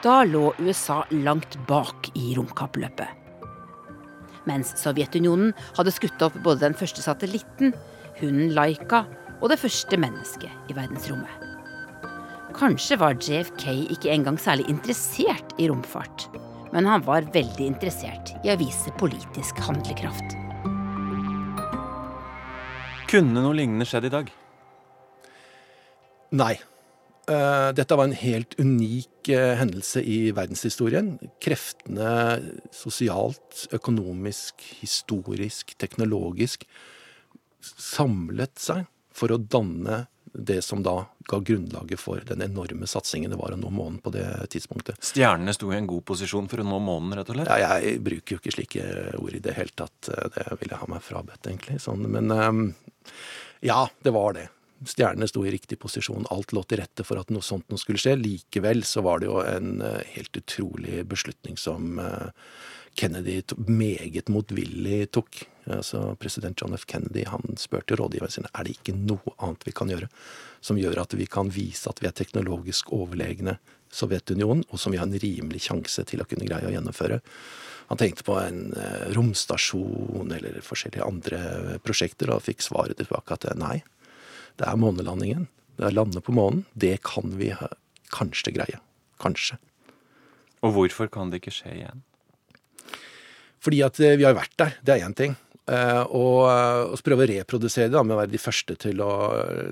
Da lå USA langt bak i romkappløpet. Mens Sovjetunionen hadde skutt opp både den første satellitten, hunden Laika og det første mennesket i verdensrommet. Kanskje var JFK ikke engang særlig interessert i romfart, men han var veldig interessert i å vise politisk handlekraft. Kunne noe lignende skjedd i dag? Nei. uh, dette var en helt unik uh, hendelse i verdenshistorien. Kreftene sosialt, økonomisk, historisk, teknologisk samlet seg for å danne det som da ga grunnlaget for den enorme satsingen det var å nå månen på det tidspunktet. Stjernene sto i en god posisjon for å nå månen, rett og slett? Ja, jeg bruker jo ikke slike ord i det hele tatt. Det vil jeg ha meg frabedt, egentlig. Sånn, men um, ja, det var det. Stjernene sto i riktig posisjon. Alt lå til rette for at noe sånt noe skulle skje. Likevel så var det jo en uh, helt utrolig beslutning som uh, Kennedy meget motvillig tok. Altså, president John F. Kennedy han spurte rådgiverne sine er det ikke noe annet vi kan gjøre som gjør at vi kan vise at vi er teknologisk overlegne Sovjetunionen, og som vi har en rimelig sjanse til å kunne greie å gjennomføre. Han tenkte på en eh, romstasjon eller forskjellige andre prosjekter, og fikk svaret tilbake at nei, det er månelandingen. Det er lande på månen. Det kan vi kanskje greie. Kanskje. Og hvorfor kan det ikke skje igjen? Fordi at eh, vi har vært der, det er én ting. Uh, og, og så prøve å reprodusere det da, med å være de første til å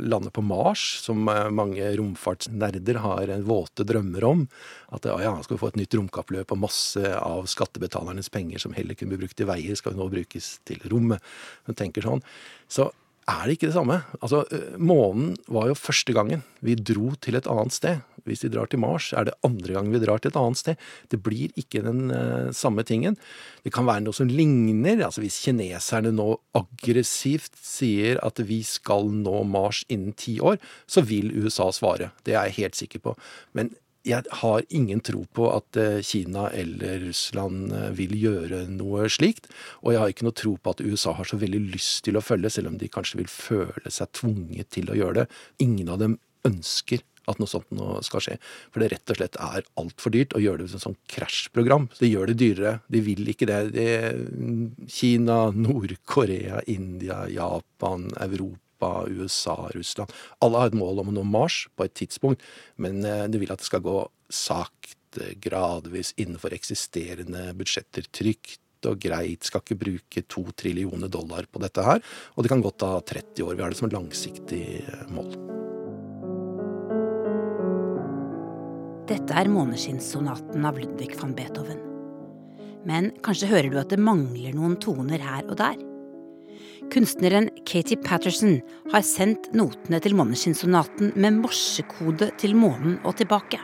lande på Mars, som mange romfartsnerder har våte drømmer om. At ja, skal vi få et nytt romkappløp, og masse av skattebetalernes penger som heller kunne bli brukt til veier, skal nå brukes til rommet. Hun tenker sånn. Så er det ikke det samme. Altså, Månen var jo første gangen vi dro til et annet sted. Hvis vi drar til Mars, er det andre gang vi drar til et annet sted. Det blir ikke den uh, samme tingen. Det kan være noe som ligner. altså Hvis kineserne nå aggressivt sier at vi skal nå Mars innen ti år, så vil USA svare. Det er jeg helt sikker på. Men jeg har ingen tro på at eh, Kina eller Russland eh, vil gjøre noe slikt. Og jeg har ikke noe tro på at USA har så veldig lyst til å følge, selv om de kanskje vil føle seg tvunget til å gjøre det. Ingen av dem ønsker at noe sånt nå skal skje. For det rett og slett er altfor dyrt å gjøre det som sånn krasjprogram. Det gjør det dyrere. De vil ikke det. det Kina, Nord-Korea, India, Japan, Europa Europa, USA, Russland. Alle har et mål om å nå Mars på et tidspunkt, men du de vil at det skal gå sakte, gradvis, innenfor eksisterende budsjetter. Trygt og greit. Skal ikke bruke to trillioner dollar på dette her. Og det kan godt ta 30 år. Vi har det som et langsiktig eh, mål. Dette er måneskinnssonaten av Ludvig van Beethoven. Men kanskje hører du at det mangler noen toner her og der? Kunstneren Katie Patterson har sendt notene til Måneskinnsonaten med morsekode til månen og tilbake.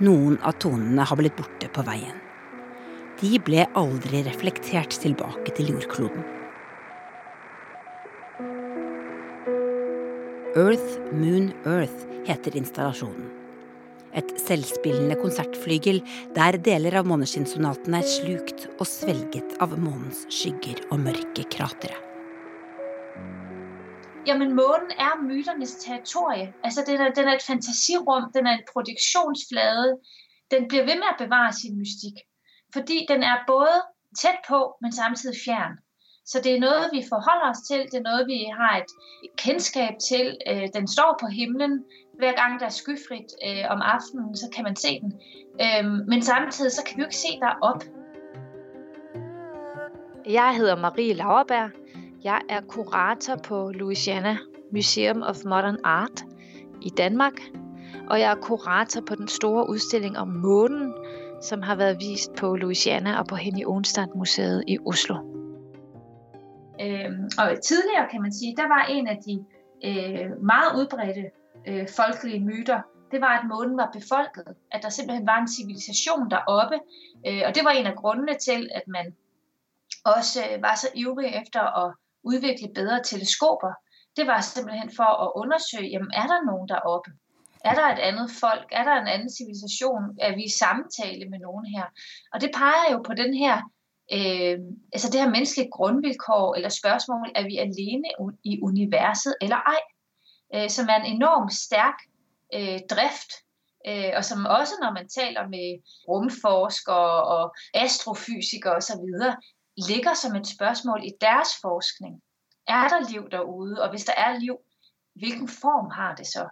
Noen av tonene har blitt borte på veien. De ble aldri reflektert tilbake til jordkloden. Earth, Moon, Earth heter installasjonen. Et selvspillende konsertflygel der deler av måneskinnsonaten er slukt og svelget av månens skygger og mørke kratre. Jamen, månen er myternes territorie. Altså, den, er, den er et fantasirom, den er en produksjonsflate. Den blir ved med å bevare sin mystikk. Fordi den er både tett på, men samtidig fjern. Så det er noe vi forholder oss til, det er noe vi har et kjennskap til. Øh, den står på himmelen, hver gang der er skyfrit øh, om aftenen, så kan man se den. Øh, men samtidig så kan vi jo ikke se der opp. Jeg heter Marie Lauerberg. Jeg er kurator på Louisiana Museum of Modern Art i Danmark. Og jeg er kurator på den store utstilling om månen, som har vært vist på Louisiana og på Henny Onstad-museet i Oslo. Øhm, og tidligere kan man sige, der var en av de øh, meget udbredte øh, folkelige myter, det var, at månen var befolket. At der simpelthen var en civilisation deroppe. Øh, og det var en av grunnene til, at man også øh, var så ivrig efter at udvikle bedre teleskoper. Det var simpelthen for at undersøge, jamen er der noen deroppe? Er der et andet folk? Er der en anden civilisation? Er vi i samtale med nogen her? Og det peger jo på den her, øh, altså det her menneskelige grundvilkår eller spørgsmål, er vi alene i universet eller ej? Øh, som er en enormt stærk øh, drift, øh, og som også når man taler med rumforskere og astrofysikere osv., ligger som et spørsmål i deres forskning. Er der liv derude, og hvis der er liv, hvilken form har det så?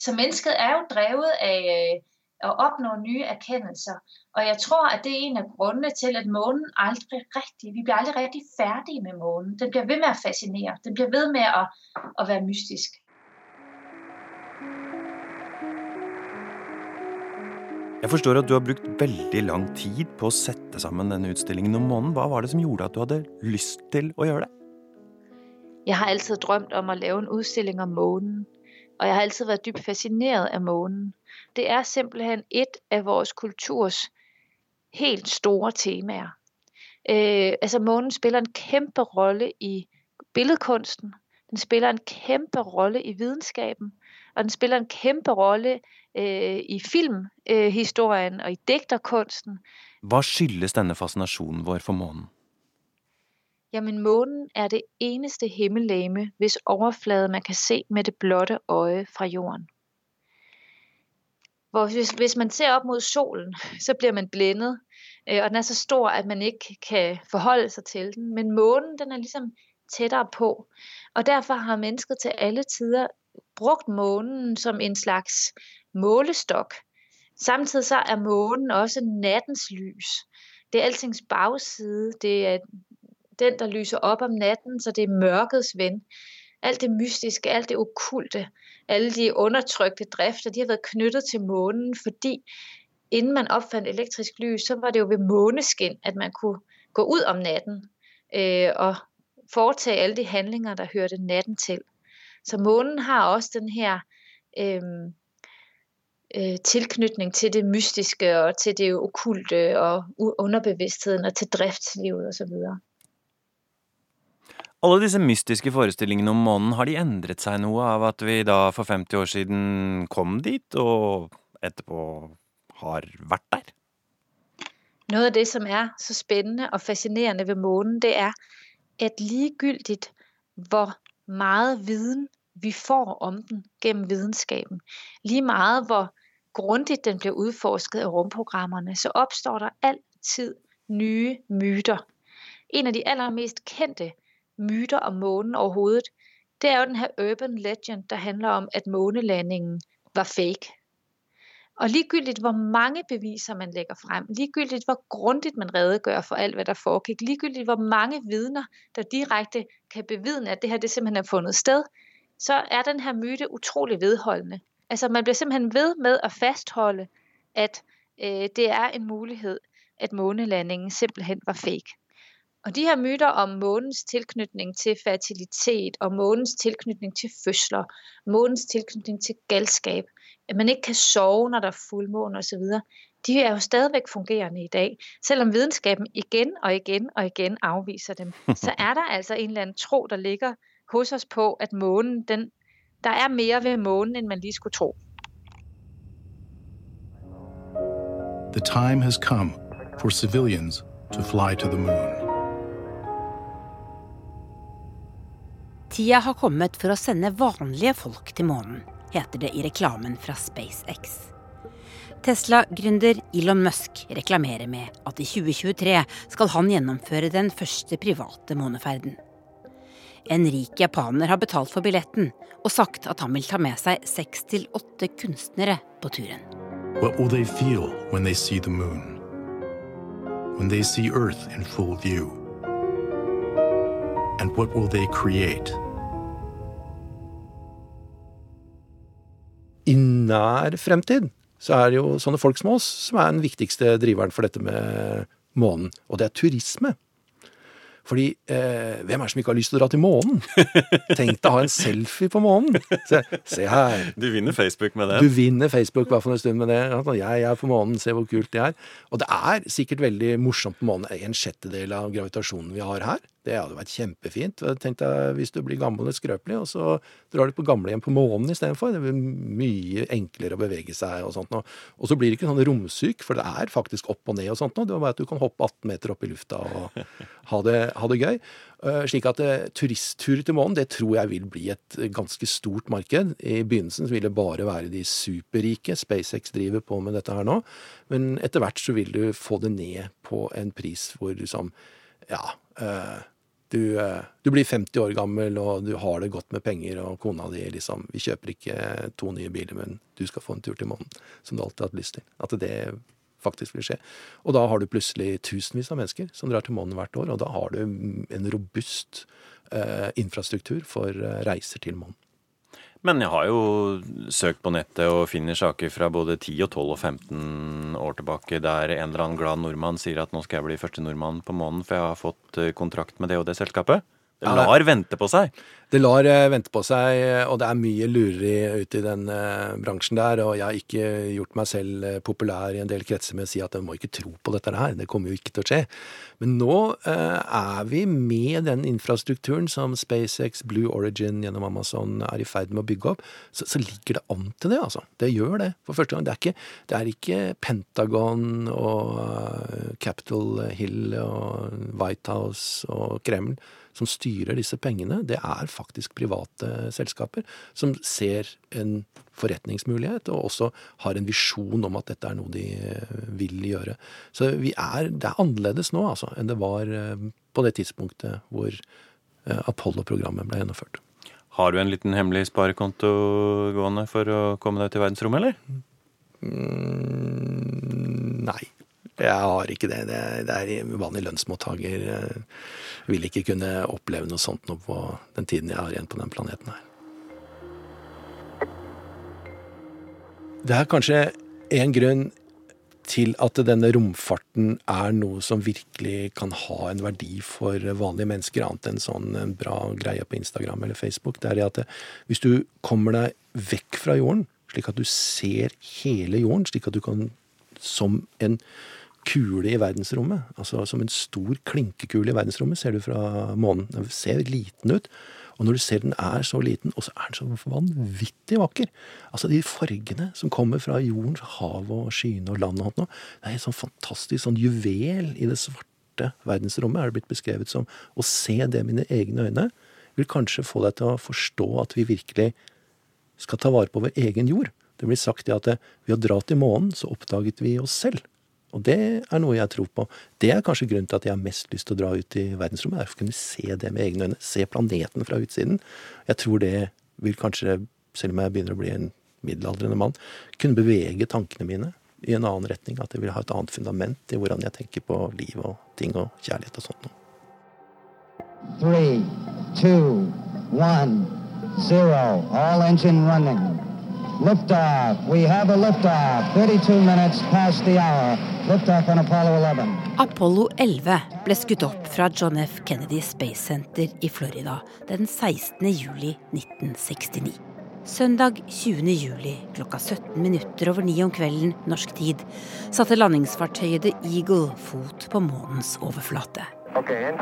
Så mennesket er jo drevet av å oppnå nye erkjennelser. Og jeg tror at det er en av grunnene til at månen aldri riktig Vi blir aldri riktig ferdige med månen. Den blir ved med å fascinere. Den blir ved med å, å være mystisk. Jeg forstår at du har brukt veldig lang tid på å sette sammen denne utstillingen om månen. Hva var det som gjorde at du hadde lyst til å gjøre det? Jeg har alltid drømt om å lave en utstilling om månen. Og jeg har alltid vært dypt fascinert av månen. Det er simpelthen et av vår kulturs helt store temaer. Eh, altså Månen spiller en kjemperolle i billedkunsten. Den spiller en kjemperolle i videnskaben. Og den spiller en kæmpe øh, i filmhistorien øh, og i dikterkunsten. Hva skyldes denne fascinasjonen vår for månen? Jamen, månen er det eneste himmellegeme hvis overflade man kan se med det blotte øye fra jorden. Hvor hvis, hvis man ser opp mot solen, så blir man blendet. Øh, og den er så stor at man ikke kan forholde seg til den. Men månen den er liksom tettere på. Og derfor har mennesket til alle tider brukt månen som en slags målestok. Samtidig så er månen også nattens lys. Det er altings bagside. Det er den, der lyser opp om natten, så det er mørkets venn. Alt det mystiske, alt det okkulte, alle de undertrykte drifter, de har vært knyttet til månen, fordi inden man opfandt elektrisk lys, så var det jo ved måneskin, at man kunne gå ud om natten øh, og foretage alle de handlinger, der hørte natten til. Så månen har også den her øh, øh, tilknytning til det mystiske og til det okkulte og underbevidstheden og til driftslivet osv. Alle disse mystiske forestillingene om månen, har de endret seg noe av at vi da for 50 år siden kom dit, og etterpå har vært der? Noe av det som er så spennende og fascinerende ved månen, det er at likegyldig hvor mye viden vi får om den gjennom vitenskapen, Lige meget hvor grundigt den blir utforsket av romprogrammene, så oppstår der alltid nye myter. En av de aller mest kjente myter om månen overhodet, det er jo den her urban legend, der handler om at månelandingen var fake. Og ligegyldigt hvor mange beviser man legger frem, ligegyldigt hvor grundigt man redegjør for alt hva der foregikk, ligegyldigt hvor mange vidner der direkte kan bevidne at det her det simpelthen er funnet sted, så er den her myte utrolig vedholdende. Altså Man blir simpelthen ved med at fastholde at øh, det er en mulighet at månelandingen simpelthen var fake. Og de her myter om månens tilknytning til fertilitet, og månens tilknytning til fødsler, månens tilknytning til galskab, at man ikke kan sove når der er fuldmåne osv., de er jo stadigvæk fungerende i dag. Selvom videnskaben igen og igjen og igjen avviser dem, så er der altså en eller annen tro der ligger hos oss på at månen, den, der er mer ved månen enn man lige skulle tro. The time has come for civilians to fly to the moon. Tida har kommet for å sende vanlige folk til månen, heter det i reklamen fra SpaceX. Tesla-gründer Elon Musk reklamerer med at i 2023 skal han gjennomføre den første private måneferden. En rik japaner har betalt for billetten og sagt at han vil ta med seg seks til åtte kunstnere på turen. What will they feel when they see the moon? When they see Earth in full view? And what will they create? I nær fremtid så er det jo sånne folk som oss som er den viktigste driveren for dette med månen, og det er turisme. Fordi eh, hvem er det som ikke har lyst til å dra til månen? Tenk deg å ha en selfie på månen! Se, se, her. Du vinner Facebook med det. Du vinner Facebook hvert fall en stund med det. Jeg er på månen, se hvor kult det er. Og det er sikkert veldig morsomt på månen. En sjettedel av gravitasjonen vi har her. Det hadde vært kjempefint. Tenk deg hvis du blir gammel og skrøpelig, og så drar du på gamlehjem på månen istedenfor. Det blir mye enklere å bevege seg og sånt. Og så blir det ikke sånn romsyk, for det er faktisk opp og ned og sånt. Det er bare at du kan hoppe 18 meter opp i lufta og ha det, ha det gøy. Slik at turistturer til månen, det tror jeg vil bli et ganske stort marked. I begynnelsen vil det bare være de superrike. SpaceX driver på med dette her nå. Men etter hvert så vil du få det ned på en pris hvor du som Ja. Øh, du, du, blir 50 år gammel, og du har det godt med penger, og kona di liksom Vi kjøper ikke to nye biler, men du skal få en tur til månen, som du alltid har hatt lyst til. At det faktisk vil skje. Og da har du plutselig tusenvis av mennesker som drar til månen hvert år, og da har du en robust eh, infrastruktur for reiser til månen. Men jeg har jo søkt på nettet og finner saker fra både 10 og 12 og 15 år tilbake der en eller annen glad nordmann sier at nå skal jeg bli første nordmann på månen, for jeg har fått eh, kontrakt med det og det selskapet. Det lar vente på seg. Det lar eh, vente på seg, og det er mye lureri ute i den uh, bransjen der. Og jeg har ikke gjort meg selv populær i en del kretser med å si at en må ikke tro på dette her. Det kommer jo ikke til å skje. Men nå er vi med den infrastrukturen som SpaceX, Blue Origin gjennom Amazon er i ferd med å bygge opp, så, så ligger det an til det, altså. Det gjør det for første gang. Det er ikke, det er ikke Pentagon og Capitol Hill og White House og Kreml som styrer disse pengene, det er faktisk private selskaper som ser en forretningsmulighet, og også har en visjon om at dette er noe de eh, vil gjøre. Så er, det er annerledes nå altså, enn det var eh, på det tidspunktet hvor eh, Apollo-programmet ble gjennomført. Har du en liten hemmelig sparekonto gående for å komme deg til verdensrommet, eller? Mm, nei. Jeg har ikke det. Det, det er vanlig lønnsmottaker. Jeg vil ikke kunne oppleve noe sånt nå på den tiden jeg har igjen på den planeten her. Det er kanskje en grunn til at denne romfarten er noe som virkelig kan ha en verdi for vanlige mennesker, annet enn sånn bra greie på Instagram eller Facebook. Det er at hvis du kommer deg vekk fra jorden, slik at du ser hele jorden, slik at du kan som en kule i verdensrommet. Altså som en stor klinkekule i verdensrommet ser du fra månen. Den ser liten ut. Og når du ser den er så liten, og så er den så vanvittig vakker Altså de fargene som kommer fra jordens hav og skyene og land og noe, det er helt sånn fantastisk sånn juvel i det svarte verdensrommet, er det blitt beskrevet som. Å se det med mine egne øyne vil kanskje få deg til å forstå at vi virkelig skal ta vare på vår egen jord. Det blir sagt det at ved å dra til månen, så oppdaget vi oss selv. Og det er noe jeg tror på. Det er kanskje grunnen til at jeg har mest lyst til å dra ut i verdensrommet. er å kunne se det med egne øyne. Se planeten fra utsiden. Jeg tror det vil kanskje, selv om jeg begynner å bli en middelaldrende mann, kunne bevege tankene mine i en annen retning. At jeg vil ha et annet fundament i hvordan jeg tenker på liv og ting og kjærlighet og sånt noe. Three, two, one, zero. All engine running. Liftoff. We have a liftoff. 32 minutes past the hour. Liftoff on Apollo 11. Apollo 11 ble skutt opp fra John F. Kennedy Space Center i Florida den 16. juli 1969. Søndag 20. juli klokka 17 minutter over ni om kvelden norsk tid satte landingsfartøyet The Eagle fot på månens overflate. Okay,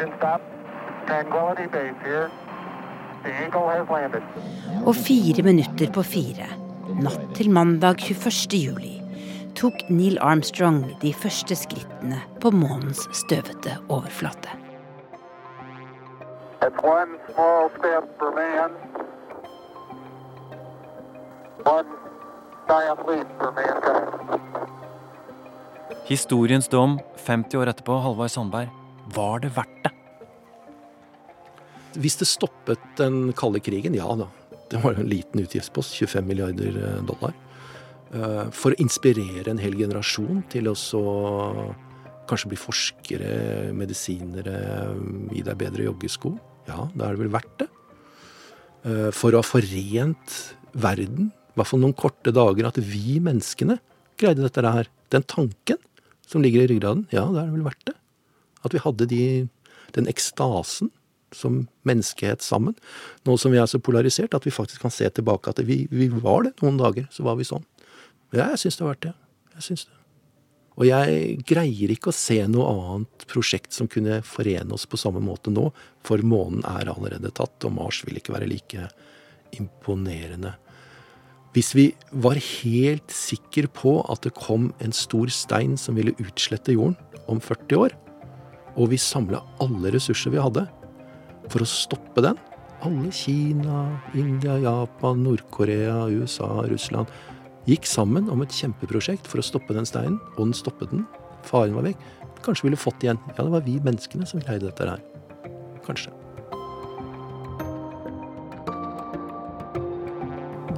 Og fire minutter på fire natt til mandag 21. juli tok Neil Armstrong de første skrittene på månens støvete overflate. Historiens dom 50 år etterpå, Halvard Sandberg. Var det verdt det? Hvis det stoppet den kalde krigen, ja da. Det var en liten utgiftspost, 25 milliarder eh, dollar. Eh, for å inspirere en hel generasjon til å kanskje bli forskere, medisinere, gi deg bedre joggesko. Ja, da er det vel verdt det. Eh, for å ha forent verden, i hvert fall noen korte dager, at vi menneskene greide dette her. Den tanken som ligger i ryggraden, ja, da er det vel verdt det. At vi hadde de, den ekstasen som menneskehet sammen. Nå som vi er så polarisert at vi faktisk kan se tilbake at vi, vi var det noen dager. Så var vi sånn. Ja, jeg syns det har vært det. Jeg syns det. Og jeg greier ikke å se noe annet prosjekt som kunne forene oss på samme måte nå, for månen er allerede tatt, og Mars vil ikke være like imponerende. Hvis vi var helt sikre på at det kom en stor stein som ville utslette jorden om 40 år, og vi samla alle ressurser vi hadde, for å stoppe den. Alle Kina, India, Japan, Nord-Korea, USA, Russland gikk sammen om et kjempeprosjekt for å stoppe den steinen, og den stoppet den. Faren var vekk. Kanskje ville fått igjen. Ja, det var vi menneskene som greide dette her. Kanskje.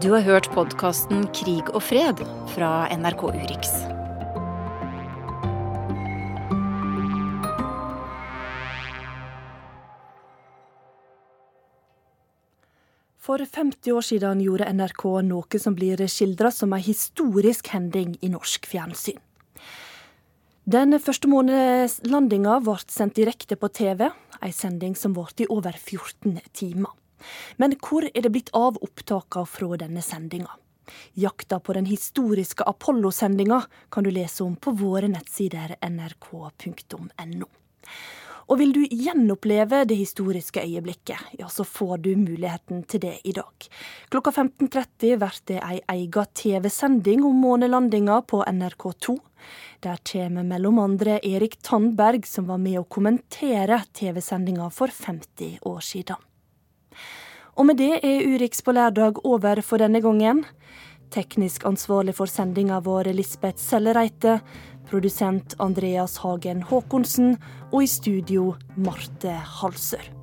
Du har hørt podkasten Krig og fred fra NRK Urix. For 50 år siden gjorde NRK noe som blir skildra som en historisk hending i norsk fjernsyn. Den første månedslandinga ble sendt direkte på TV, ei sending som varte i over 14 timer. Men hvor er det blitt av opptakene fra denne sendinga? Jakta på den historiske Apollo-sendinga kan du lese om på våre nettsider nrk.no. Og vil du gjenoppleve det historiske øyeblikket, ja, så får du muligheten til det i dag. Klokka 15.30 blir det ei ega TV-sending om månelandinga på NRK2. Der kommer mellom andre Erik Tandberg, som var med å kommentere TV-sendinga for 50 år siden. Og med det er Urix på lørdag over for denne gangen. Teknisk ansvarlig for sendinga vår Lisbeth Sellereite produsent Andreas Hagen Haakonsen og i studio Marte Halsør.